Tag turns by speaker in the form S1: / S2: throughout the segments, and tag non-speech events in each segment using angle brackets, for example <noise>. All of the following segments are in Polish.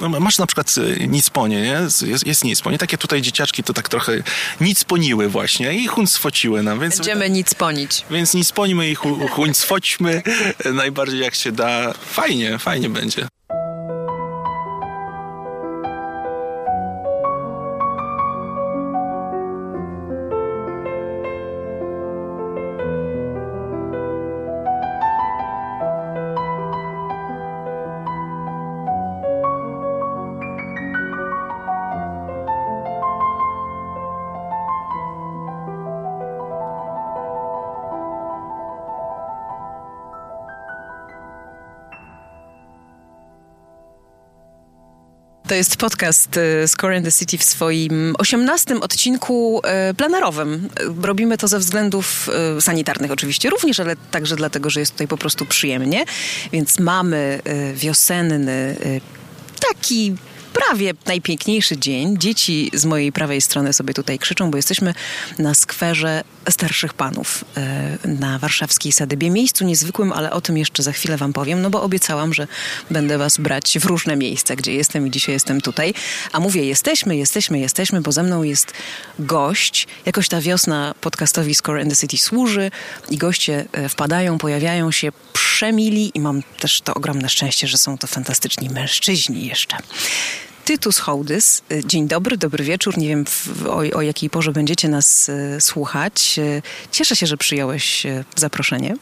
S1: No, masz na przykład y, nicponie, nie? Jest, jest nicponie. Takie tutaj dzieciaczki to tak trochę nicponiły właśnie i huncwociły nam. Więc,
S2: Będziemy nicponić.
S1: Więc nicponimy i hu, huncwoćmy <laughs> najbardziej jak się da. Fajnie, fajnie będzie.
S2: To jest podcast y, Score in the City w swoim osiemnastym odcinku y, planerowym. Robimy to ze względów y, sanitarnych oczywiście również, ale także dlatego, że jest tutaj po prostu przyjemnie. Więc mamy wiosenny taki prawie najpiękniejszy dzień. Dzieci z mojej prawej strony sobie tutaj krzyczą, bo jesteśmy na skwerze starszych panów e, na warszawskiej Sadybie. Miejscu niezwykłym, ale o tym jeszcze za chwilę wam powiem, no bo obiecałam, że będę was brać w różne miejsca, gdzie jestem i dzisiaj jestem tutaj. A mówię, jesteśmy, jesteśmy, jesteśmy, bo ze mną jest gość. Jakoś ta wiosna podcastowi Score in the City służy i goście e, wpadają, pojawiają się przemili i mam też to ogromne szczęście, że są to fantastyczni mężczyźni jeszcze. Tytus Hołdys. Dzień dobry, dobry wieczór. Nie wiem w, o, o, jakiej porze będziecie nas e, słuchać. E, cieszę się, że przyjąłeś e, zaproszenie.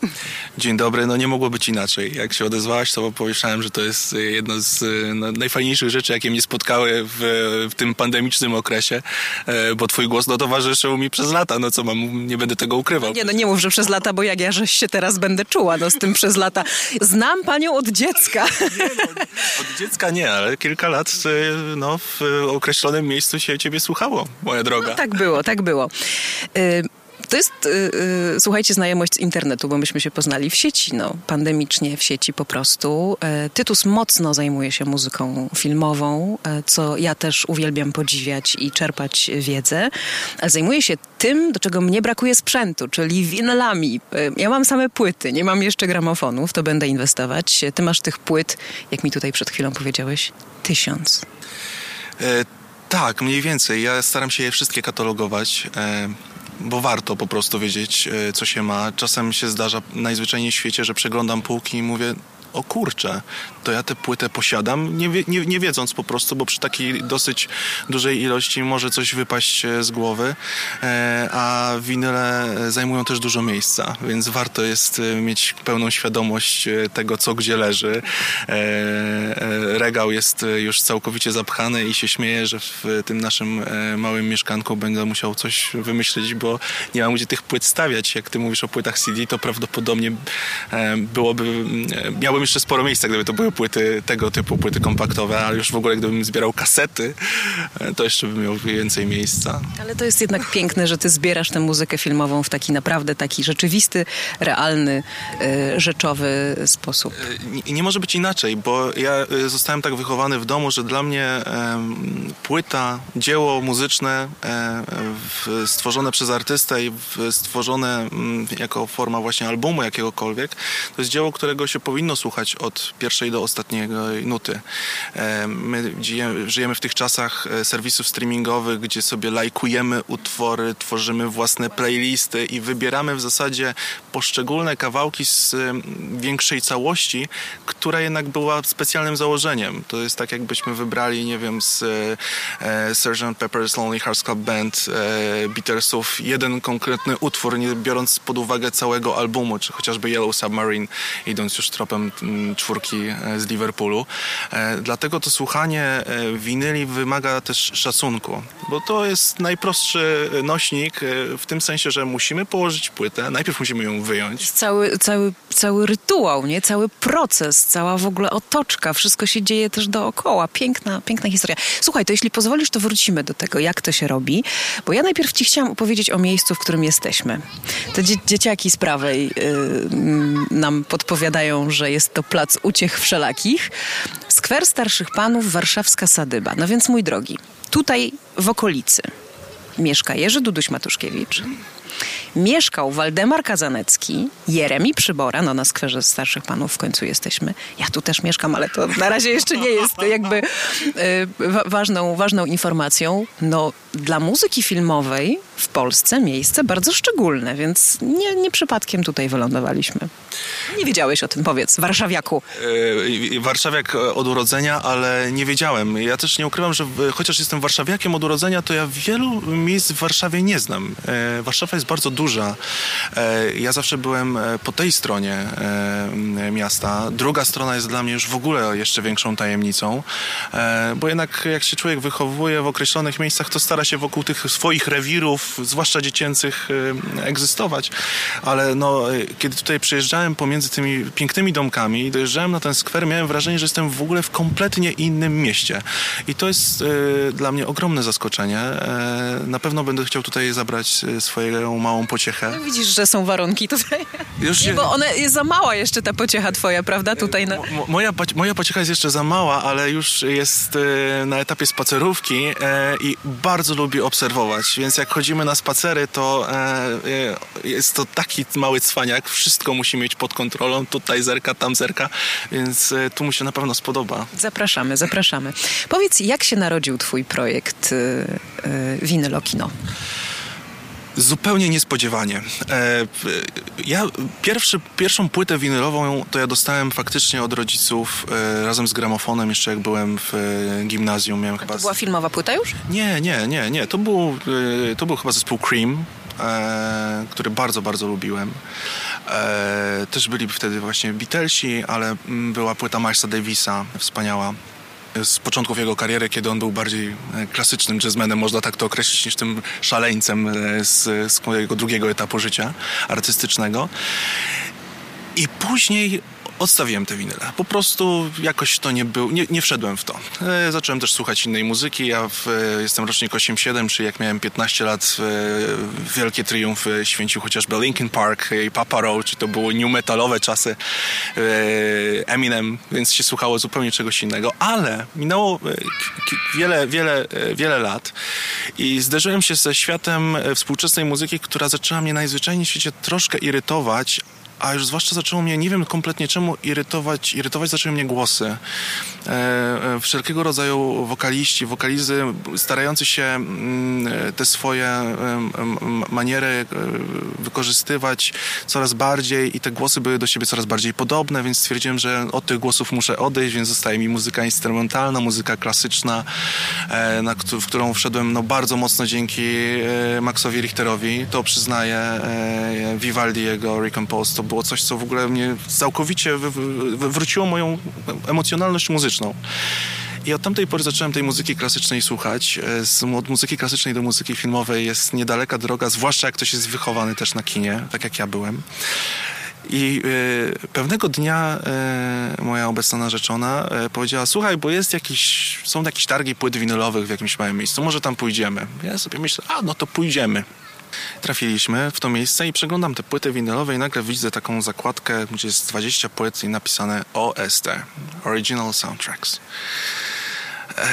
S1: Dzień dobry. No nie mogło być inaczej. Jak się odezwałaś, to pomyślałem, że to jest jedna z no, najfajniejszych rzeczy, jakie mnie spotkały w, w, tym pandemicznym okresie, bo twój głos no, towarzyszył mi przez lata. No co mam, nie będę tego ukrywał.
S2: Nie, no nie mów, że przez lata, bo jak ja żeś się teraz będę czuła no, z tym przez lata. Znam panią od dziecka.
S1: Nie, no, od dziecka nie, ale kilka lat no, w określonym miejscu się ciebie słuchało, moja droga.
S2: No, tak było, tak było. Y to jest, yy, słuchajcie, znajomość z internetu, bo myśmy się poznali w sieci, no, pandemicznie w sieci po prostu. Yy, Tytus mocno zajmuje się muzyką filmową, yy, co ja też uwielbiam podziwiać i czerpać wiedzę. Zajmuje się tym, do czego mnie brakuje sprzętu, czyli winylami. Ja mam same płyty, nie mam jeszcze gramofonów, to będę inwestować. Ty masz tych płyt, jak mi tutaj przed chwilą powiedziałeś, tysiąc.
S1: E, tak, mniej więcej. Ja staram się je wszystkie katalogować. Bo warto po prostu wiedzieć, e, co się ma. Czasem się zdarza najzwyczajniej w świecie, że przeglądam półki i mówię, o kurczę, to ja tę płytę posiadam, nie, nie, nie, wiedząc po prostu, bo przy takiej dosyć dużej ilości może coś wypaść z głowy, e, a winyle zajmują też dużo miejsca, więc warto jest e, mieć pełną świadomość e, tego, co gdzie leży. Regał jest już całkowicie zapchany i się śmieję, że w tym naszym małym mieszkanku będę musiał coś wymyślić, bo nie mam gdzie tych płyt stawiać. Jak ty mówisz o płytach CD, to prawdopodobnie byłoby, miałbym jeszcze sporo miejsca, gdyby to były płyty tego typu, płyty kompaktowe, ale już w ogóle gdybym zbierał kasety, e, to jeszcze bym miał więcej miejsca.
S2: Ale to jest jednak piękne, że ty zbierasz tę muzykę filmową w taki naprawdę taki rzeczywisty, realny, e, rzeczowy sposób.
S1: E, nie, nie może być inaczej, bo ja zostałem tak wychowany w domu, że dla mnie płyta, dzieło muzyczne stworzone przez artystę i stworzone mm, jako forma właśnie albumu jakiegokolwiek, to jest dzieło, którego się powinno słuchać słuchać od pierwszej do ostatniej nuty. E, my żyjemy w tych czasach e, serwisów streamingowych, gdzie sobie lajkujemy utwory, tworzymy własne playlisty i wybieramy w zasadzie poszczególne kawałki z większej całości, która jednak była specjalnym założeniem. To jest tak, jakbyśmy wybrali, nie wiem, z e, Sgt. Pepper's Lonely Hearts Club Band Beatlesów jeden konkretny utwór, nie biorąc pod uwagę całego albumu, czy chociażby Yellow Submarine, idąc już tropem czwórki e, z Liverpoolu. E, dlatego to słuchanie e, winyli wymaga też szacunku, bo to jest najprostszy nośnik w tym sensie, że musimy położyć płytę, najpierw musimy ją wyjąć.
S2: Cały, cały, cały rytuał, nie? cały proces, cała w ogóle otoczka, wszystko się dzieje też dookoła. Piękna, piękna historia. Słuchaj, to jeśli pozwolisz, to wrócimy do tego, jak to się robi, bo ja najpierw ci chciałam opowiedzieć o miejscu, w którym jesteśmy. Te dzie dzieciaki z prawej yy, nam podpowiadają, że jest to plac uciech wszelakich. Skwer Starszych Panów, warszawska Sadyba. No więc mój drogi, tutaj w okolicy mieszka Jerzy Duduś Matuszkiewicz, mieszkał Waldemar Kazanecki, Jeremi Przybora, no na skwerze starszych panów w końcu jesteśmy. Ja tu też mieszkam, ale to na razie jeszcze nie jest jakby y, ważną, ważną informacją. No, dla muzyki filmowej w Polsce miejsce bardzo szczególne, więc nie, nie przypadkiem tutaj wylądowaliśmy. Nie wiedziałeś o tym, powiedz, warszawiaku.
S1: E, warszawiak od urodzenia, ale nie wiedziałem. Ja też nie ukrywam, że chociaż jestem warszawiakiem od urodzenia, to ja wielu miejsc w Warszawie nie znam. E, Warszawa jest bardzo duża. E, ja zawsze byłem po tej stronie miasta. Druga strona jest dla mnie już w ogóle jeszcze większą tajemnicą, bo jednak jak się człowiek wychowuje w określonych miejscach, to stara się wokół tych swoich rewirów, zwłaszcza dziecięcych, egzystować. Ale no, kiedy tutaj przyjeżdżałem pomiędzy tymi pięknymi domkami i dojeżdżałem na ten skwer, miałem wrażenie, że jestem w ogóle w kompletnie innym mieście. I to jest y, dla mnie ogromne zaskoczenie. E, na pewno będę chciał tutaj zabrać e, swoją małą pociechę.
S2: No widzisz, że są warunki tutaj. Już nie, bo ona jest za mała jeszcze ta pociecha twoja, prawda? Tutaj na...
S1: moja, moja pociecha jest jeszcze za mała, ale już jest na etapie spacerówki i bardzo lubię obserwować. Więc jak chodzimy na spacery, to jest to taki mały cwaniak. Wszystko musi mieć pod kontrolą. Tutaj zerka, tam zerka, więc tu mu się na pewno spodoba.
S2: Zapraszamy, zapraszamy. Powiedz, jak się narodził twój projekt y, y, Winylo Kino?
S1: Zupełnie niespodziewanie. E, ja pierwszy, pierwszą płytę winylową to ja dostałem faktycznie od rodziców e, razem z gramofonem jeszcze jak byłem w e, gimnazjum. Miałem chyba...
S2: To była filmowa płyta już?
S1: Nie, nie, nie, nie. To był, to był chyba zespół Cream, który bardzo, bardzo lubiłem. Też byli wtedy właśnie Beatlesi, ale mm, była płyta Milesa Davisa, wspaniała z początków jego kariery, kiedy on był bardziej e, klasycznym jazzmenem, można tak to określić, niż tym szaleńcem e, z, z jego drugiego etapu życia artystycznego. I później odstawiłem te winyle. Po prostu jakoś to nie był, nie, nie wszedłem w to. E, zacząłem też słuchać innej muzyki. Ja w, e, jestem rocznik 8-7, czyli jak miałem 15 lat, e, wielkie triumfy święcił chociażby Linkin Park i Papa Roach, to były new metalowe czasy Eminem, więc się słuchało zupełnie czegoś innego. Ale minęło wiele, wiele, wiele lat i zderzyłem się ze światem współczesnej muzyki, która zaczęła mnie najzwyczajniej w świecie troszkę irytować, a już zwłaszcza zaczęło mnie, nie wiem kompletnie czemu, irytować, irytować zaczęły mnie głosy. E, e, wszelkiego rodzaju wokaliści, wokalizy starający się mm, te swoje maniery e, wykorzystywać coraz bardziej i te głosy były do siebie coraz bardziej podobne, więc stwierdziłem, że od tych głosów muszę odejść, więc zostaje mi muzyka instrumentalna, muzyka klasyczna, na, w którą wszedłem no, bardzo mocno dzięki Maxowi Richterowi. To przyznaję Vivaldi, jego Recompose, to było coś, co w ogóle mnie całkowicie wywróciło moją emocjonalność muzyczną. I od tamtej pory zacząłem tej muzyki klasycznej słuchać. E, od muzyki klasycznej do muzyki filmowej jest niedaleka droga, zwłaszcza jak ktoś jest wychowany też na kinie, tak jak ja byłem. I y, pewnego dnia y, moja obecna narzeczona y, powiedziała, słuchaj, bo jest jakiś, są jakieś targi płyt winylowych w jakimś małym miejscu, może tam pójdziemy. Ja sobie myślę, a no to pójdziemy. Trafiliśmy w to miejsce i przeglądam te płyty winylowe i nagle widzę taką zakładkę, gdzie jest 20 płyt i napisane OST, Original Soundtracks. E,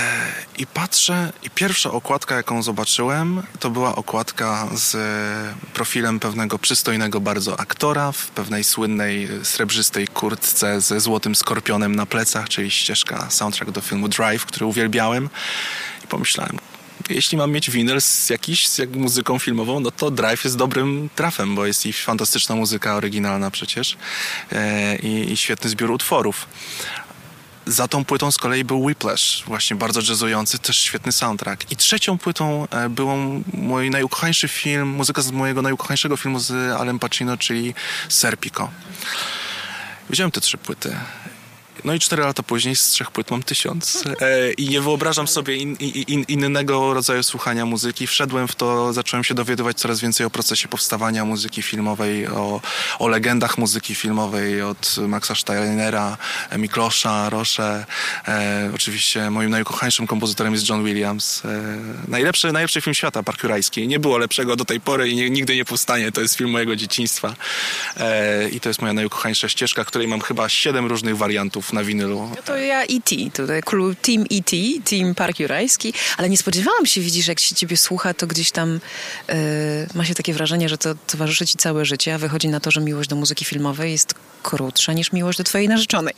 S1: I patrzę, i pierwsza okładka, jaką zobaczyłem, to była okładka z profilem pewnego przystojnego bardzo aktora w pewnej słynnej srebrzystej kurtce ze złotym skorpionem na plecach, czyli ścieżka soundtrack do filmu Drive, który uwielbiałem. I pomyślałem, jeśli mam mieć winyl z jakiś, z jak muzyką filmową, no to Drive jest dobrym trafem, bo jest i fantastyczna muzyka oryginalna przecież e, i, i świetny zbiór utworów. Za tą płytą z kolei był Whiplash, właśnie bardzo jazzujący, też świetny soundtrack. I trzecią płytą e, był mój najukochańszy film, muzyka z mojego najukochańszego filmu z Alem Pacino, czyli Serpico. Widziałem te trzy płyty no i cztery lata później z trzech płyt mam tysiąc. E, I nie wyobrażam sobie in, in, innego rodzaju słuchania muzyki. Wszedłem w to, zacząłem się dowiadywać coraz więcej o procesie powstawania muzyki filmowej, o, o legendach muzyki filmowej od Maxa Steinera, Miklosza, Rosze. E, oczywiście moim najukochańszym kompozytorem jest John Williams. E, najlepszy, najlepszy film świata, Park Jurajski. Nie było lepszego do tej pory i nie, nigdy nie powstanie. To jest film mojego dzieciństwa. E, I to jest moja najukochańsza ścieżka, której mam chyba siedem różnych wariantów na winylu.
S2: No to ja E.T., tutaj klub Team E.T., Team Park Jurajski, ale nie spodziewałam się, widzisz, jak się ciebie słucha, to gdzieś tam yy, ma się takie wrażenie, że to towarzyszy ci całe życie, a wychodzi na to, że miłość do muzyki filmowej jest krótsza niż miłość do twojej narzeczonej.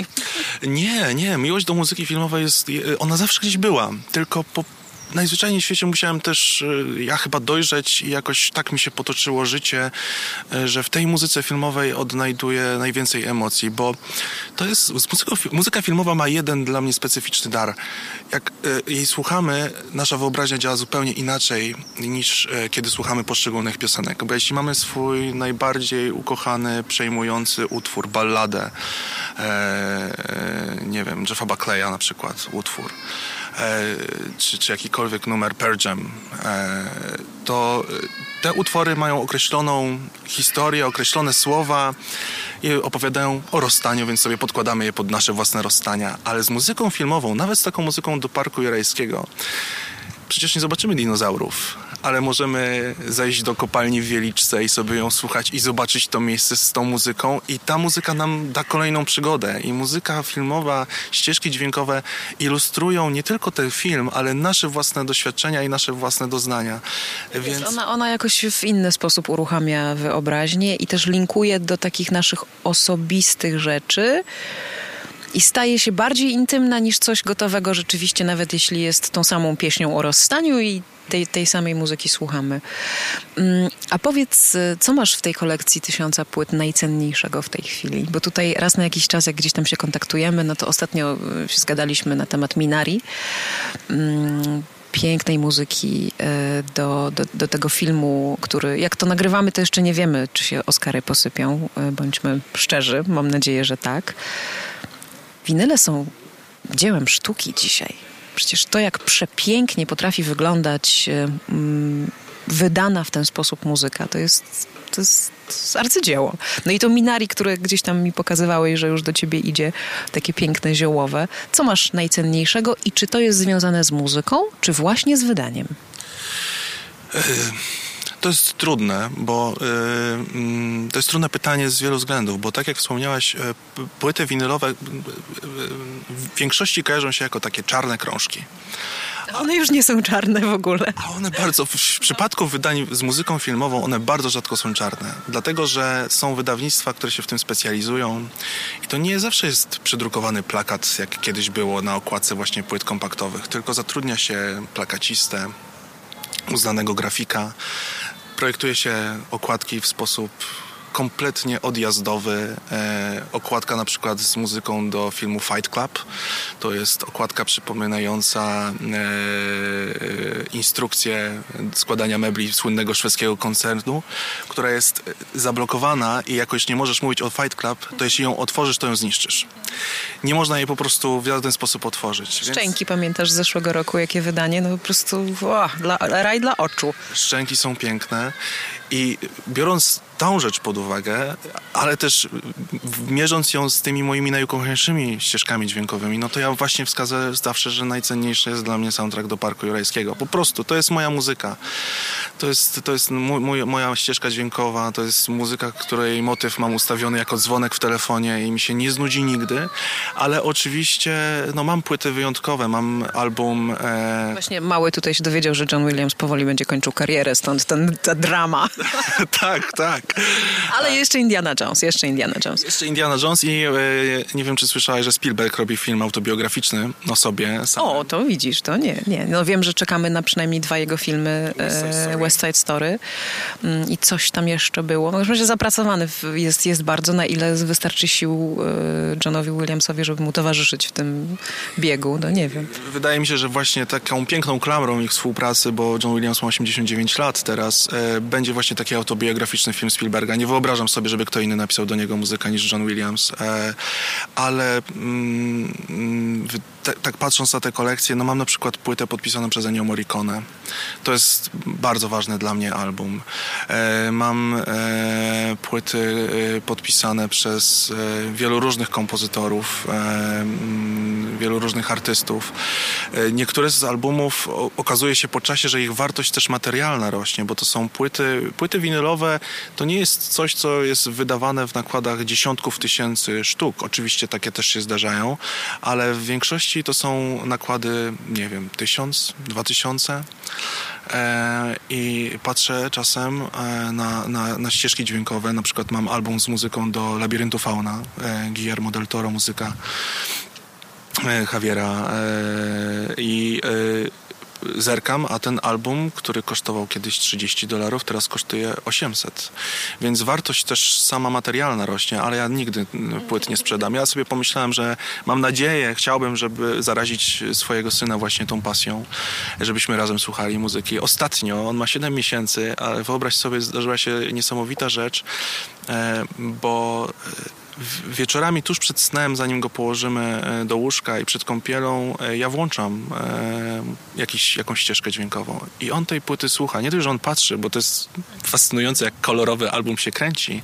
S1: Nie, nie, miłość do muzyki filmowej jest, ona zawsze gdzieś była, tylko po najzwyczajniej w świecie musiałem też e, ja chyba dojrzeć i jakoś tak mi się potoczyło życie, e, że w tej muzyce filmowej odnajduję najwięcej emocji, bo to jest, muzyka, filmowa ma jeden dla mnie specyficzny dar. Jak e, jej słuchamy, nasza wyobraźnia działa zupełnie inaczej niż kiedy słuchamy poszczególnych piosenek, bo jeśli mamy swój najbardziej ukochany, przejmujący utwór, balladę, e, nie wiem, Jeffa Buckleya na przykład, utwór, E, czy, czy jakikolwiek numer Pearl Jam, e, to te utwory mają określoną historię, określone słowa i opowiadają o rozstaniu, więc sobie podkładamy je pod nasze własne rozstania. Ale z muzyką filmową, nawet z taką muzyką do Parku Jurajskiego, przecież nie zobaczymy dinozaurów, ale możemy zejść do kopalni w Wieliczce i sobie ją słuchać i zobaczyć to miejsce z tą muzyką i ta muzyka nam da kolejną przygodę i muzyka filmowa, ścieżki dźwiękowe ilustrują nie tylko ten film, ale nasze własne doświadczenia i nasze własne doznania.
S2: Więc... Ona, ona jakoś w inny sposób uruchamia wyobraźnię i też linkuje do takich naszych osobistych rzeczy, i staje się bardziej intymna niż coś gotowego rzeczywiście, nawet jeśli jest tą samą pieśnią o rozstaniu i tej, tej samej muzyki słuchamy. Mm, a powiedz, co masz w tej kolekcji tysiąca płyt najcenniejszego w tej chwili? Bo tutaj raz na jakiś czas, jak gdzieś tam się kontaktujemy, no to ostatnio y, się zgadaliśmy na temat Minari mm, pięknej muzyki y, do, do, do, tego filmu, który jak to nagrywamy, to jeszcze nie wiemy, czy się Oscary posypią. Y, bądźmy szczerzy, mam nadzieję, że tak. Winyle są dziełem sztuki dzisiaj. Przecież to, jak przepięknie potrafi wyglądać mm, wydana w ten sposób muzyka, to jest, to jest, to jest arcydzieło. No i to Minari, które gdzieś tam mi pokazywałeś, że już do ciebie idzie, takie piękne, ziołowe. Co masz najcenniejszego i czy to jest związane z muzyką, czy właśnie z wydaniem?
S1: To jest trudne, bo yy, to jest trudne pytanie z wielu względów, bo tak jak wspomniałaś, yy, płyty winylowe yy, w większości kojarzą się jako takie czarne krążki.
S2: One już nie są czarne w ogóle.
S1: A one bardzo, w przypadku wydań z muzyką filmową, one bardzo rzadko są czarne. Dlatego, że są wydawnictwa, które się w tym specjalizują i to nie zawsze jest przedrukowany plakat, jak kiedyś było na okładce właśnie płyt kompaktowych, tylko zatrudnia się plakacistę, uznanego grafika, projektuje się okładki w sposób kompletnie odjazdowy. E, okładka na przykład z muzyką do filmu Fight Club. To jest okładka przypominająca e, instrukcję składania mebli słynnego szwedzkiego koncernu, która jest zablokowana i jakoś nie możesz mówić o Fight Club, to jeśli ją otworzysz, to ją zniszczysz. Nie można jej po prostu w żaden sposób otworzyć.
S2: Szczęki więc... pamiętasz z zeszłego roku, jakie wydanie? No po prostu o, dla, raj dla oczu.
S1: Szczęki są piękne i biorąc tą rzecz pod uwagę, ale też mierząc ją z tymi moimi najukochańszymi ścieżkami dźwiękowymi, no to ja właśnie wskazuję zawsze, że najcenniejszy jest dla mnie soundtrack do Parku Jurajskiego. Po prostu, to jest moja muzyka. To jest, to jest mój, mój, moja ścieżka dźwiękowa, to jest muzyka, której motyw mam ustawiony jako dzwonek w telefonie i mi się nie znudzi nigdy, ale oczywiście no, mam płyty wyjątkowe, mam album...
S2: E... Właśnie mały tutaj się dowiedział, że John Williams powoli będzie kończył karierę, stąd ten, ta drama. <laughs>
S1: tak, tak.
S2: Ale jeszcze Indiana Jones, jeszcze Indiana Jones.
S1: Jeszcze Indiana Jones i e, nie wiem, czy słyszałeś, że Spielberg robi film autobiograficzny o sobie.
S2: Samym. O, to widzisz, to nie, nie. No wiem, że czekamy na przynajmniej dwa jego filmy West Side Story, West Side Story. Mm, i coś tam jeszcze było. No, w każdym razie zapracowany jest, jest bardzo, na ile wystarczy sił e, Johnowi Williamsowi, żeby mu towarzyszyć w tym biegu, no nie wiem.
S1: Wydaje mi się, że właśnie taką piękną klamrą ich współpracy, bo John Williams ma 89 lat teraz, e, będzie właśnie taki autobiograficzny film Spielberga. Nie wyobrażam sobie, żeby kto inny napisał do niego muzykę niż John Williams, e, ale mm, te, tak patrząc na te kolekcje, no mam na przykład płytę podpisaną przez Ennio Morricone. To jest bardzo ważny dla mnie album. E, mam e, płyty e, podpisane przez e, wielu różnych kompozytorów, e, mm, wielu różnych artystów. Niektóre z albumów okazuje się po czasie, że ich wartość też materialna rośnie, bo to są płyty, płyty winylowe, to nie jest coś, co jest wydawane w nakładach dziesiątków tysięcy sztuk. Oczywiście takie też się zdarzają, ale w większości to są nakłady, nie wiem, tysiąc, dwa tysiące. E, I patrzę czasem e, na, na, na, ścieżki dźwiękowe. Na przykład mam album z muzyką do Labiryntu Fauna, e, Guillermo del Toro, muzyka Javiera i zerkam, a ten album, który kosztował kiedyś 30 dolarów, teraz kosztuje 800. Więc wartość też sama materialna rośnie, ale ja nigdy płyt nie sprzedam. Ja sobie pomyślałem, że mam nadzieję, chciałbym, żeby zarazić swojego syna właśnie tą pasją, żebyśmy razem słuchali muzyki. Ostatnio, on ma 7 miesięcy, ale wyobraź sobie, zdarzyła się niesamowita rzecz, e, bo wieczorami tuż przed snem, zanim go położymy e, do łóżka i przed kąpielą, e, ja włączam e, jakiś, jakąś ścieżkę dźwiękową. I on tej płyty słucha. Nie tylko, że on patrzy, bo to jest fascynujące, jak kolorowy album się kręci,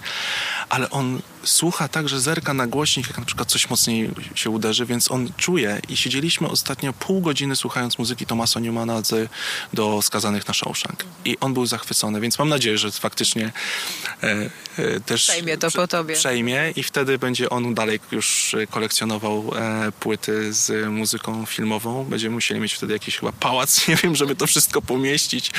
S1: ale on słucha tak, że zerka na głośnik, jak na przykład coś mocniej się uderzy, więc on czuje. I siedzieliśmy ostatnio pół godziny słuchając muzyki Tomasa Newmana z, do Skazanych na Shawshank. I on był zachwycony, więc mam nadzieję, że faktycznie e, e, też...
S2: Przejmie to po tobie.
S1: Przejmie i wtedy będzie on dalej już kolekcjonował e, płyty z muzyką filmową. Będziemy musieli mieć wtedy jakiś chyba pałac, <laughs> nie wiem, żeby to wszystko pomieścić,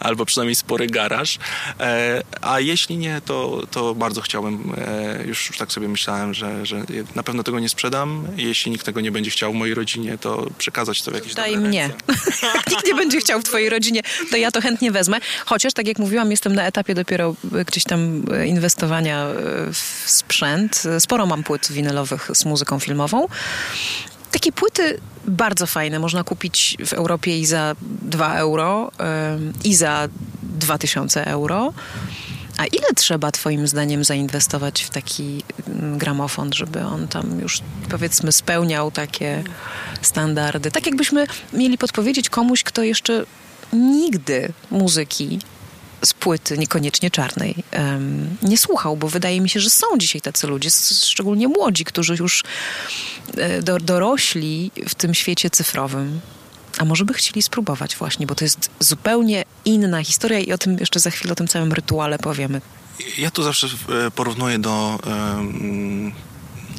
S1: albo przynajmniej spory garaż. E, a jeśli nie, to, to bardzo chciałbym e, już, już tak sobie myślałem, że, że na pewno tego nie sprzedam. Jeśli nikt tego nie będzie chciał w mojej rodzinie, to przekazać to w jakiś
S2: Daj mnie. <laughs> nikt nie będzie chciał w twojej rodzinie, to ja to chętnie wezmę. Chociaż, tak jak mówiłam, jestem na etapie dopiero gdzieś tam inwestowania w sprzęt. Sporo mam płyt winylowych z muzyką filmową. Takie płyty bardzo fajne można kupić w Europie i za 2 euro, i za 2000 euro. A ile trzeba Twoim zdaniem zainwestować w taki mm, gramofon, żeby on tam już powiedzmy spełniał takie standardy? Tak jakbyśmy mieli podpowiedzieć komuś, kto jeszcze nigdy muzyki z płyty, niekoniecznie czarnej, um, nie słuchał, bo wydaje mi się, że są dzisiaj tacy ludzie, szczególnie młodzi, którzy już e, do, dorośli w tym świecie cyfrowym. A może by chcieli spróbować właśnie, bo to jest zupełnie inna historia i o tym jeszcze za chwilę, o tym całym rytuale powiemy.
S1: Ja tu zawsze e, porównuję do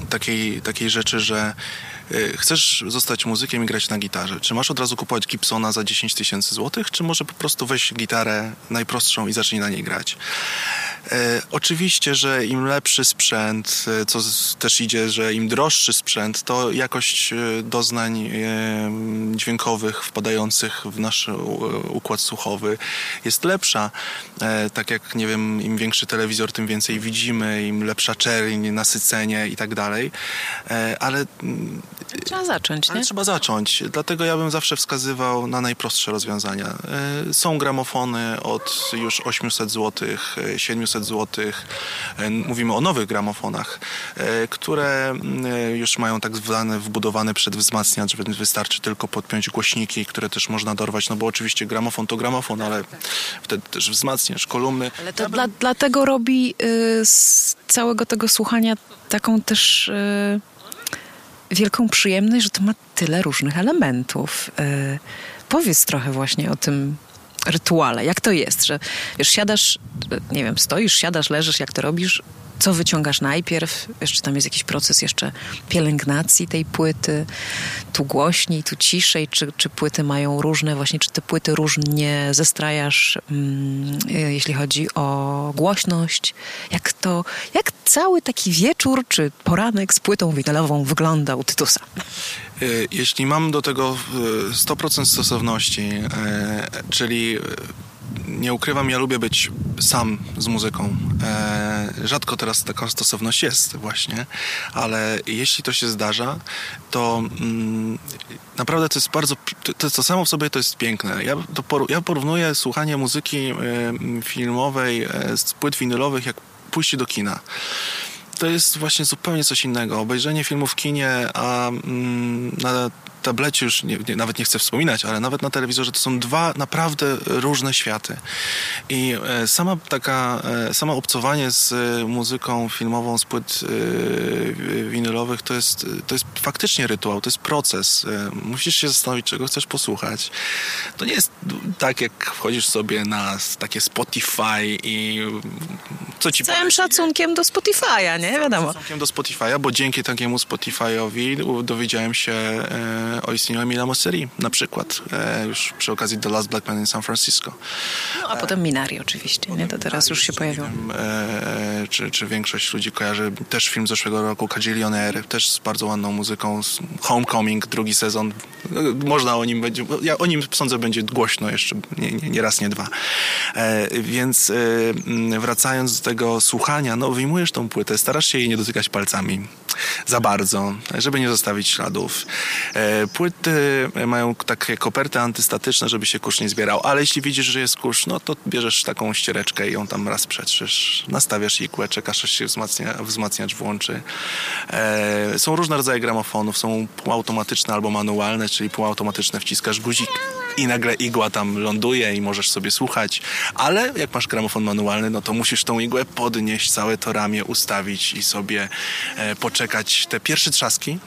S1: takiej, takiej rzeczy, że e, chcesz zostać muzykiem i grać na gitarze. Czy masz od razu kupować Gibsona za 10 tysięcy złotych, czy może po prostu weź gitarę najprostszą i zacznij na niej grać? E, oczywiście, że im lepszy sprzęt, e, co też idzie, że im droższy sprzęt, to jakość e, doznań dźwiękowych wpadających w nasz układ słuchowy jest lepsza. Tak jak, nie wiem, im większy telewizor, tym więcej widzimy, im lepsza czerń, nasycenie i tak dalej. Ale...
S2: Trzeba zacząć,
S1: ale
S2: nie?
S1: trzeba zacząć. Dlatego ja bym zawsze wskazywał na najprostsze rozwiązania. Są gramofony od już 800 zł, 700 500 zł. E, mówimy o nowych gramofonach, e, które e, już mają tak zwany wbudowany przedwzmacniacz, więc wystarczy tylko podpiąć głośniki, które też można dorwać, no bo oczywiście gramofon to gramofon, ale wtedy też wzmacniasz kolumny.
S2: Ale to ja dla, bym... dlatego robi y, z całego tego słuchania taką też... Y, wielką przyjemność, że to ma tyle różnych elementów. Yy, powiedz trochę właśnie o tym, rytuale. Jak to jest, że wiesz, siadasz, nie wiem, stoisz, siadasz, leżysz, jak to robisz, co wyciągasz najpierw, jeszcze tam jest jakiś proces jeszcze pielęgnacji tej płyty, tu głośniej, tu ciszej, czy, czy płyty mają różne, właśnie czy te płyty różnie zestrajasz, mm, jeśli chodzi o głośność, jak to, jak cały taki wieczór, czy poranek z płytą winylową wygląda u Tytusa?
S1: E, jeśli mam do tego 100% e, stosowności, czyli nie ukrywam, ja lubię być sam z muzyką. rzadko teraz taka stosowność jest właśnie, ale jeśli to się zdarza, to mm, naprawdę to jest bardzo, to, to samo w sobie to jest piękne. Ja, to ja porównuję słuchanie muzyki filmowej z płyt winylowych jak pójście do kina to jest właśnie zupełnie coś innego. Obejrzenie filmu w kinie, a mm, na tablecie już nie, nie, nawet nie chcę wspominać, ale nawet na telewizorze to są dwa naprawdę różne światy. I e, sama taka, e, sama obcowanie z e, muzyką filmową z płyt winylowych to jest, to jest faktycznie rytuał, to jest proces. Musisz się zastanowić, czego chcesz posłuchać. To nie jest tak, jak wchodzisz sobie na takie Spotify i co ci
S2: Całym szacunkiem do Spotify'a, nie? Wiadomo.
S1: Szacunkiem do Spotify'a, bo dzięki takiemu Spotify'owi dowiedziałem się o istnieniu Emila Mosseri na przykład, e, już przy okazji The Last Black Man in San Francisco.
S2: No, a potem Minari oczywiście, nie? To teraz już się pojawiło.
S1: E, czy, czy większość ludzi kojarzy też film z zeszłego roku, Cagillionaire, też z bardzo ładną muzyką, Homecoming, drugi sezon. Można o nim będzie, ja o nim sądzę będzie głośno jeszcze, nie, nie, nie raz, nie dwa. Więc wracając do tego słuchania, no wyjmujesz tą płytę, starasz się jej nie dotykać palcami za bardzo, żeby nie zostawić śladów. E, płyty mają takie koperty antystatyczne, żeby się kurz nie zbierał, ale jeśli widzisz, że jest kurz, no to bierzesz taką ściereczkę i ją tam raz przetrzesz, nastawiasz igłę, czekasz, aż się wzmacnia, wzmacniacz włączy. E, są różne rodzaje gramofonów, są półautomatyczne albo manualne, czyli półautomatyczne wciskasz guzik i nagle igła tam ląduje i możesz sobie słuchać, ale jak masz gramofon manualny, no to musisz tą igłę podnieść, całe to ramię ustawić i sobie e, poczekać te pierwsze trzaski.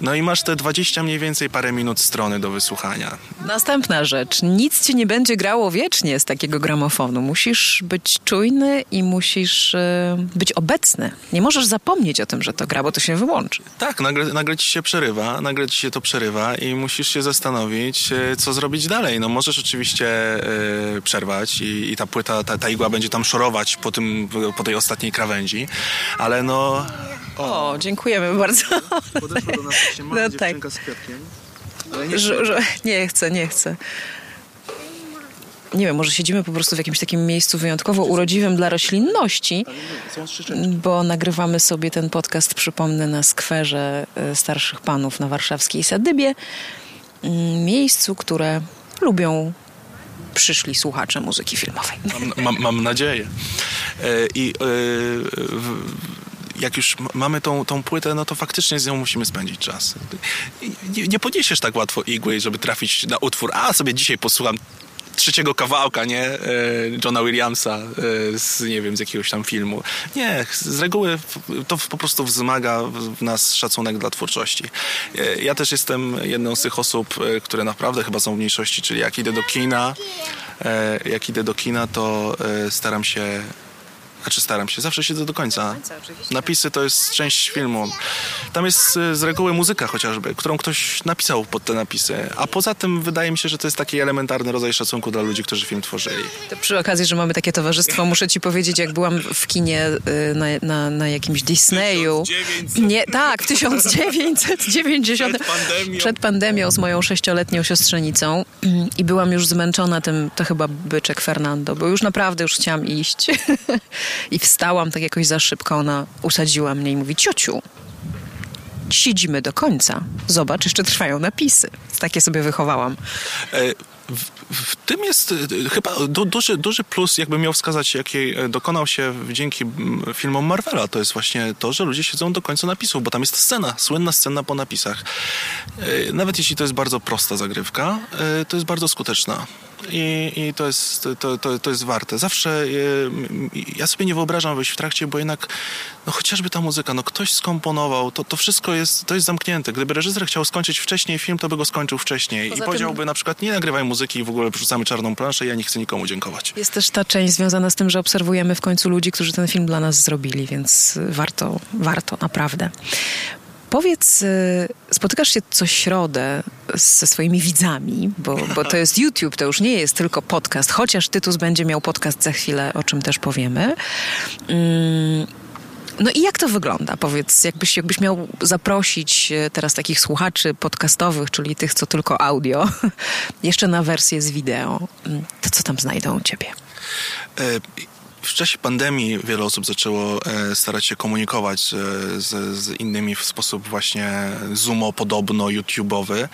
S1: No i masz te 20 mniej więcej parę minut strony do wysłuchania.
S2: Następna rzecz. Nic ci nie będzie grało wiecznie z takiego gramofonu. Musisz być czujny i musisz e, być obecny. Nie możesz zapomnieć o tym, że to gra, bo to się wyłączy.
S1: Tak, nagle, nagle ci się przerywa, nagle ci się to przerywa i musisz się zastanowić, e, co zrobić dalej. No możesz oczywiście e, przerwać i, i, ta płyta, ta, ta igła będzie tam szorować po, tym, po tej ostatniej krawędzi, ale no...
S2: O, o dziękujemy bardzo. <laughs>
S1: Podeszła do nas właśnie mała no, tak. z kwiatkiem.
S2: Nie, że, że, nie chcę, nie chcę. Nie wiem, może siedzimy po prostu w jakimś takim miejscu wyjątkowo urodziwym dla roślinności, bo nagrywamy sobie ten podcast, przypomnę, na skwerze e, starszych panów na warszawskiej Sadybie. Mm, miejscu, które lubią przyszli słuchacze muzyki filmowej.
S1: Mam, mam, mam nadzieję. E, I e, jak już mamy tą, tą płytę, no to faktycznie z nią musimy spędzić czas. Nie, nie podniesiesz tak łatwo igły, żeby trafić na utwór, a sobie dzisiaj posłucham trzeciego kawałka, nie? E, Johna Williamsa e, z, nie wiem, z jakiegoś tam filmu. Nie, z reguły to po prostu wzmaga w nas szacunek dla twórczości. E, ja też jestem jedną z tych osób, które naprawdę chyba są w mniejszości, czyli jak idę do kina, jak idę do kina, to staram się znaczy staram się, zawsze siedzę do końca. Napisy to jest część filmu. Tam jest y, z reguły muzyka chociażby, którą ktoś napisał pod te napisy. A poza tym wydaje mi się, że to jest taki elementarny rodzaj szacunku dla ludzi, którzy film tworzyli.
S2: To przy okazzi, że mamy takie towarzystwo, muszę ci powiedzieć, jak byłam w kinie y, na, na, na jakimś Disneyu. 1900. Nie, tak, w 1990. Przed pandemią. Przed pandemią z moją sześcioletnią siostrzenicą i byłam już zmęczona tym, to chyba byczek Fernando, bo już naprawdę już chciałam iść. <laughs> I wstałam tak jakoś za szybko. Ona usadziła mnie i mówi: Ciociu, siedzimy do końca. Zobacz, jeszcze trwają napisy. Takie sobie wychowałam.
S1: E, w, w, tym jest e, chyba du, duży, duży plus, jakby miał wskazać, jaki e, dokonał się dzięki filmom Marvela. To jest właśnie to, że ludzie siedzą do końca napisów, bo tam jest scena, słynna scena po napisach. Nawet jeśli to jest bardzo prosta zagrywka, to jest bardzo skuteczna i, i to, jest, to, to, to jest warte. Zawsze ja sobie nie wyobrażam wejść w trakcie, bo jednak no chociażby ta muzyka, no ktoś skomponował, to, to wszystko jest, to jest zamknięte. Gdyby reżyser chciał skończyć wcześniej film, to by go skończył wcześniej Poza i powiedziałby tym... na przykład nie nagrywaj muzyki i w ogóle wrzucamy czarną planszę ja nie chcę nikomu dziękować.
S2: Jest też ta część związana z tym, że obserwujemy w końcu ludzi, którzy ten film dla nas zrobili, więc warto, warto naprawdę. Powiedz, y, spotykasz się co środę ze swoimi widzami, bo, bo to jest YouTube, to już nie jest tylko podcast, chociaż Tytus będzie miał podcast za chwilę, o czym też powiemy. Mm, no i jak to wygląda? Powiedz, jakbyś, jakbyś miał zaprosić y, teraz takich słuchaczy podcastowych, czyli tych, co tylko audio, <laughs> jeszcze na wersję z wideo, to co tam znajdą u ciebie?
S1: E w czasie pandemii wiele osób zaczęło e, starać się komunikować z, z innymi w sposób właśnie Zoomo-podobno, YouTube'owy.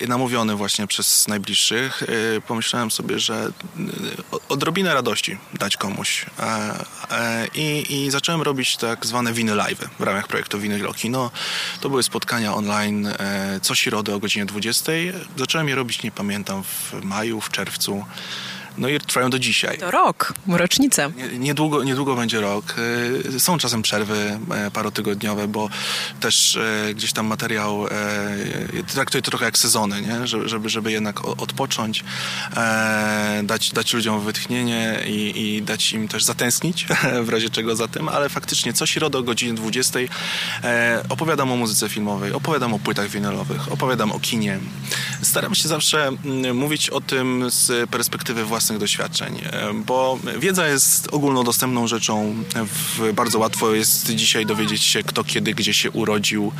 S1: E, namówiony właśnie przez najbliższych, e, pomyślałem sobie, że odrobinę radości dać komuś. I, i zacząłem robić tak zwane winy live w ramach projektu Winyl Kino. To były spotkania online co środę o godzinie 20. Zacząłem je robić, nie pamiętam, w maju, w czerwcu. No i trwają do dzisiaj.
S2: To rok, rocznica.
S1: Niedługo, niedługo będzie rok. E, są czasem przerwy e, parotygodniowe, bo też e, gdzieś tam materiał traktuję to trochę jak sezony, nie? Żeby, żeby jednak odpocząć, dać, dać ludziom wytchnienie i, i dać im też zatęsknić, <laughs> w razie czego za tym, ale faktycznie co środę o godzinie 20 opowiadam o muzyce filmowej, opowiadam o płytach winylowych, opowiadam o kinie. Staram się zawsze mm, mówić o tym z perspektywy własnej własnych doświadczeń, e, bo wiedza jest ogólnodostępną rzeczą. Bardzo łatwo jest dzisiaj dowiedzieć się, kto kiedy, gdzie się urodził,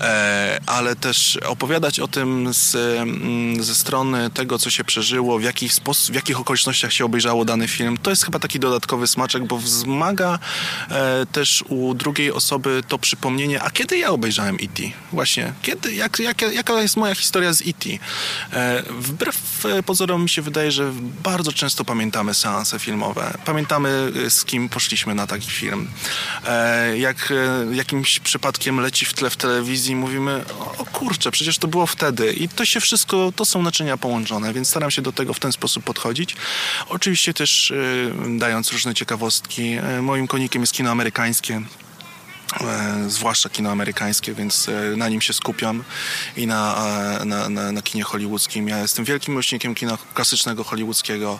S1: e, ale też opowiadać o tym z, mm, ze strony tego, co się przeżyło, w jakich, sposób, w jakich okolicznościach się obejrzało dany film, to jest chyba taki dodatkowy smaczek, bo wzmaga e, też u drugiej osoby to przypomnienie, a kiedy ja obejrzałem E.T.? Właśnie, kiedy, jak, jak, jaka jest moja historia z E.T.? Wbrew pozorom mi się wydaje, że bardzo często pamiętamy seanse filmowe. Pamiętamy, y, z kim poszliśmy na taki film. E, jak e, jakimś przypadkiem leci w tle w telewizji, mówimy, o kurczę, przecież to było wtedy. I to się wszystko, to są naczynia połączone, więc staram się do tego w ten sposób podchodzić. Oczywiście też y, dając różne ciekawostki. E, moim konikiem jest kino amerykańskie. E, zwłaszcza kino amerykańskie, więc e, na nim się skupiam i na, e, na, na, na kinie hollywoodzkim. Ja jestem wielkim miłośnikiem kina klasycznego hollywoodzkiego,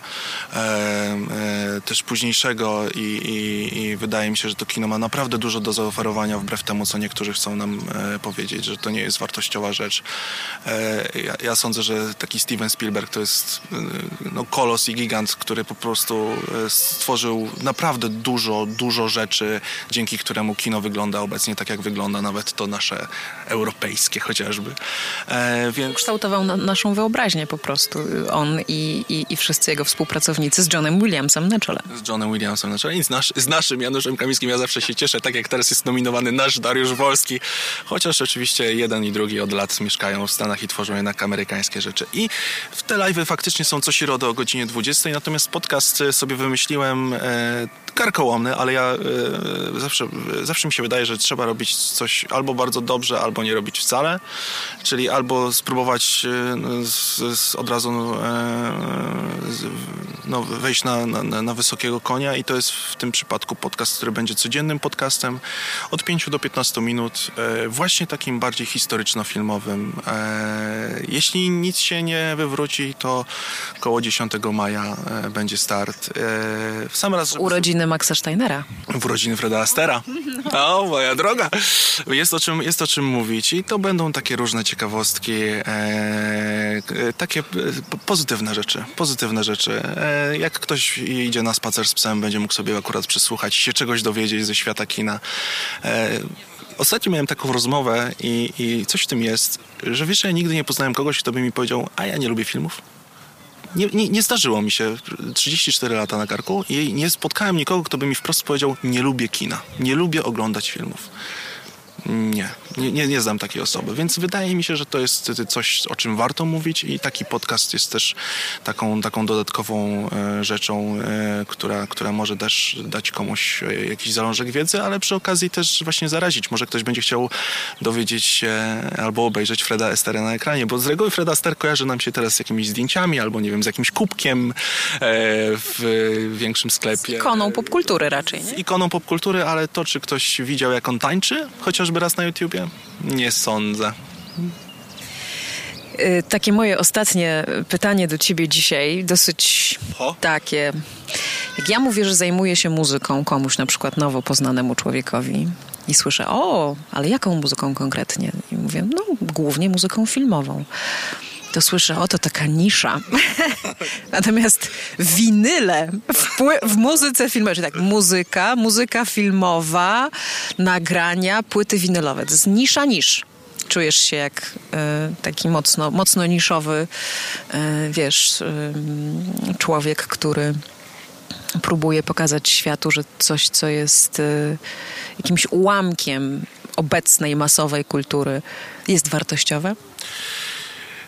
S1: też późniejszego i, i, i, wydaje mi się, że to kino ma naprawdę dużo do zaoferowania wbrew temu, co niektórzy chcą nam powiedzieć, że to nie jest wartościowa rzecz. Ja, ja, sądzę, że taki Steven Spielberg to jest no, kolos i gigant, który po prostu stworzył naprawdę dużo, dużo rzeczy, dzięki któremu kino wygląda wygląda obecnie tak, jak wygląda nawet to nasze europejskie chociażby.
S2: E, więc... Kształtował na, naszą wyobraźnię po prostu. On i, i, i, wszyscy jego współpracownicy z Johnem Williamsem na czele.
S1: Z Johnem Williamsem na czele i z, nasz, z naszym Januszem Kamińskim. Ja zawsze się cieszę, tak jak teraz jest nominowany nasz Dariusz Wolski, chociaż oczywiście jeden i drugi od lat mieszkają w Stanach i tworzą jednak amerykańskie rzeczy. I w te live'y faktycznie są co środę o godzinie 20, natomiast podcast sobie wymyśliłem e, karkołomny, ale ja e, zawsze, zawsze mi się wydaje, że trzeba robić coś albo bardzo dobrze, albo nie robić wcale. Czyli albo spróbować e, z, z od razu e, no, wejść na, na, na, wysokiego konia i to jest w tym przypadku podcast, który będzie codziennym podcastem od 5 do 15 minut, e, właśnie takim bardziej historyczno-filmowym. Jeśli nic się nie wywróci, to koło 10 maja będzie start.
S2: W sam raz, żeby... Urodziny Maxa Steinera.
S1: W urodziny Freda Astera. O, moja droga. Jest o czym, jest o czym mówić i to będą takie różne ciekawostki, e, e takie e, pozytywne rzeczy, pozytywne rzeczy. Jak ktoś idzie na spacer z psem, będzie mógł sobie akurat przesłuchać, się czegoś dowiedzieć ze świata kina. E, Ostatnio miałem taką rozmowę i, i, coś w tym jest, że wiesz, ja nigdy nie poznałem kogoś, kto by mi powiedział, a ja nie lubię filmów nie, nie, nie, zdarzyło mi się 34 lata na karku i nie spotkałem nikogo, kto by mi wprost powiedział, nie lubię kina, nie lubię oglądać filmów. Nie, nie, nie, nie znam takiej osoby, więc wydaje mi się, że to jest coś, o czym warto mówić i taki podcast jest też taką, taką dodatkową e, rzeczą, e, która, która może też dać komuś e, jakiś zalążek wiedzy, ale przy okazji też właśnie zarazić. Może ktoś będzie chciał dowiedzieć się albo obejrzeć Freda Estera na ekranie, bo z reguły Freda Ester kojarzy nam się teraz z jakimiś zdjęciami albo nie wiem, z jakimś kubkiem w większym sklepie. Z
S2: ikoną popkultury raczej, nie? Z
S1: ikoną popkultury, ale to, czy ktoś widział jak on tańczy, chociażby raz na YouTubie, nie sądzę.
S2: Y, takie moje ostatnie pytanie do ciebie dzisiaj, dosyć Ho? takie. Jak ja mówię, że zajmuję się muzyką komuś, na przykład nowo poznanemu człowiekowi i słyszę, o, ale jaką muzyką konkretnie? I mówię, no, głównie muzyką filmową to słyszę, oto taka nisza. <laughs> Natomiast winyle w, w muzyce filmowej, czyli tak, muzyka, muzyka filmowa, nagrania, płyty winylowe. To jest nisza nisz czujesz się jak y, taki mocno, mocno niszowy, y, wiesz, y, człowiek, który próbuje pokazać światu, że coś, co jest y, jakimś ułamkiem obecnej masowej kultury, jest wartościowe?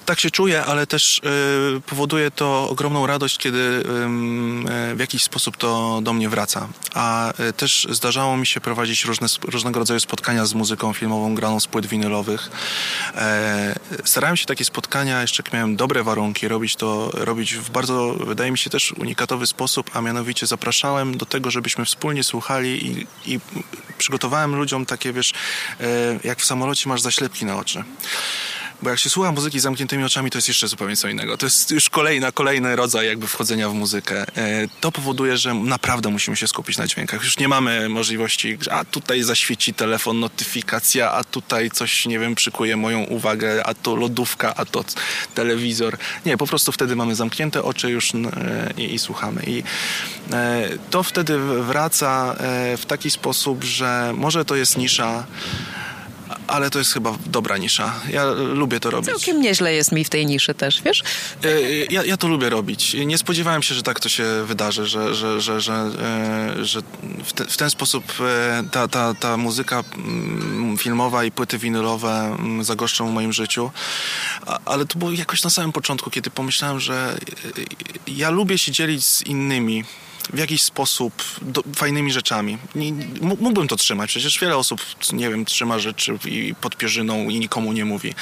S1: Tak się czuję, ale też y, powoduje to ogromną radość, kiedy y, w jakiś sposób to do mnie wraca. A y, też zdarzało mi się prowadzić różne, różnego rodzaju spotkania z muzyką filmową graną z płyt winylowych. E, starałem się takie spotkania, jeszcze miałem dobre warunki, robić to robić w bardzo, wydaje mi się, też unikatowy sposób, a mianowicie zapraszałem do tego, żebyśmy wspólnie słuchali i, i przygotowałem ludziom takie, wiesz, e, jak w samolocie masz zaślepki na oczy. Bo jak się słucha muzyki z zamkniętymi oczami, to jest jeszcze zupełnie co innego. To jest już kolejna, kolejny rodzaj jakby wchodzenia w muzykę. E, to powoduje, że naprawdę musimy się skupić na dźwiękach. Już nie mamy możliwości, a tutaj zaświeci telefon, notyfikacja, a tutaj coś, nie wiem, przykuje moją uwagę, a to lodówka, a to telewizor. Nie, po prostu wtedy mamy zamknięte oczy już e, i, i słuchamy. I e, to wtedy wraca w taki sposób, że może to jest nisza, ale to jest chyba dobra nisza. Ja lubię to robić.
S2: Całkiem nieźle jest mi w tej niszy też, wiesz?
S1: E, ja, ja to lubię robić. Nie spodziewałem się, że tak to się wydarzy, że, że, że, że, e, że w, te, w ten sposób e, ta, ta, ta muzyka mm, filmowa i płyty winylowe mm, zagoszczą w moim życiu. Ale to było jakoś na samym początku, kiedy pomyślałem, że ja lubię się dzielić z innymi w jakiś sposób do, fajnymi rzeczami. Nie, mógłbym to trzymać, przecież wiele osób, nie wiem, trzyma rzeczy i pod pierzyną i nikomu nie mówi.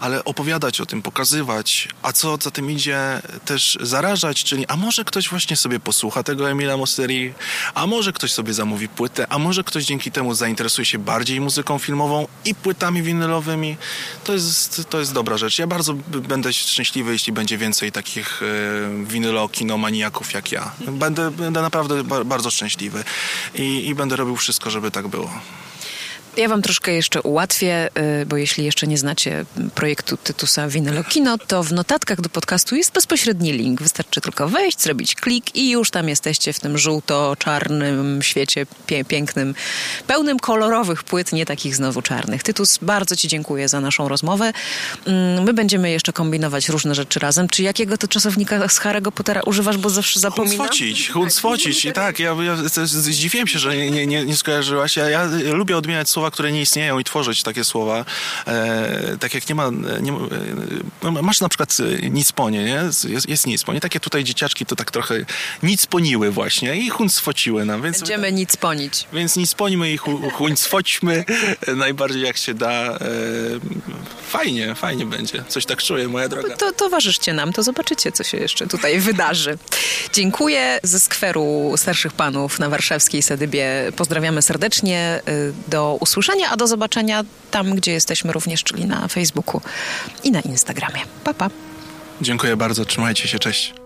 S1: Ale opowiadać o tym, pokazywać, a co za tym idzie, też zarażać, czyli a może ktoś właśnie sobie posłucha tego Emila Mosteri, a może ktoś sobie zamówi płytę, a może ktoś dzięki temu zainteresuje się bardziej muzyką filmową i płytami winylowymi. To jest, to jest dobra rzecz. Ja bardzo będę szczęśliwy, jeśli będzie więcej takich e, winylo kinomaniaków jak ja. Będę będę naprawdę bardzo szczęśliwy i, i będę robił wszystko, żeby tak było.
S2: Ja wam troszkę jeszcze ułatwię, y, bo jeśli jeszcze nie znacie projektu Tytusa Winylo Kino, to w notatkach do podcastu jest bezpośredni link. Wystarczy tylko wejść, zrobić klik i już tam jesteście w tym żółto-czarnym świecie pie pięknym, pełnym kolorowych płyt, nie takich znowu czarnych. Tytus, bardzo ci dziękuję za naszą rozmowę. Mm, my będziemy jeszcze kombinować różne rzeczy razem. Czy jakiego to czasownika z Harry'ego Pottera używasz, bo zawsze zapominam?
S1: Huncwocić, huncwocić. I tak, ja, ja zdziwiłem się, że nie, nie, nie skojarzyłaś. Ja, ja lubię odmieniać słowa słowa, które nie istnieją i tworzyć takie słowa. E, tak jak nie ma, nie, e, masz na przykład e, nic nie? Jest, jest nic. Takie tutaj dzieciaczki to tak trochę nic poniły właśnie i huncwociły nam. Więc,
S2: Będziemy nic ponić.
S1: Więc nic ponimy i hu, huncwoćmy <laughs> najbardziej jak się da. E, fajnie, fajnie będzie. Coś tak czuję, moja droga.
S2: To, to towarzyszcie nam, to zobaczycie, co się jeszcze tutaj <laughs> wydarzy. Dziękuję ze skweru starszych panów na warszawskiej Sadybie. Pozdrawiamy serdecznie. Do usłyszenia usłyszenia, a do zobaczenia tam, gdzie jesteśmy również, czyli na Facebooku i na Instagramie. Pa, pa.
S1: Dziękuję bardzo, trzymajcie się, cześć.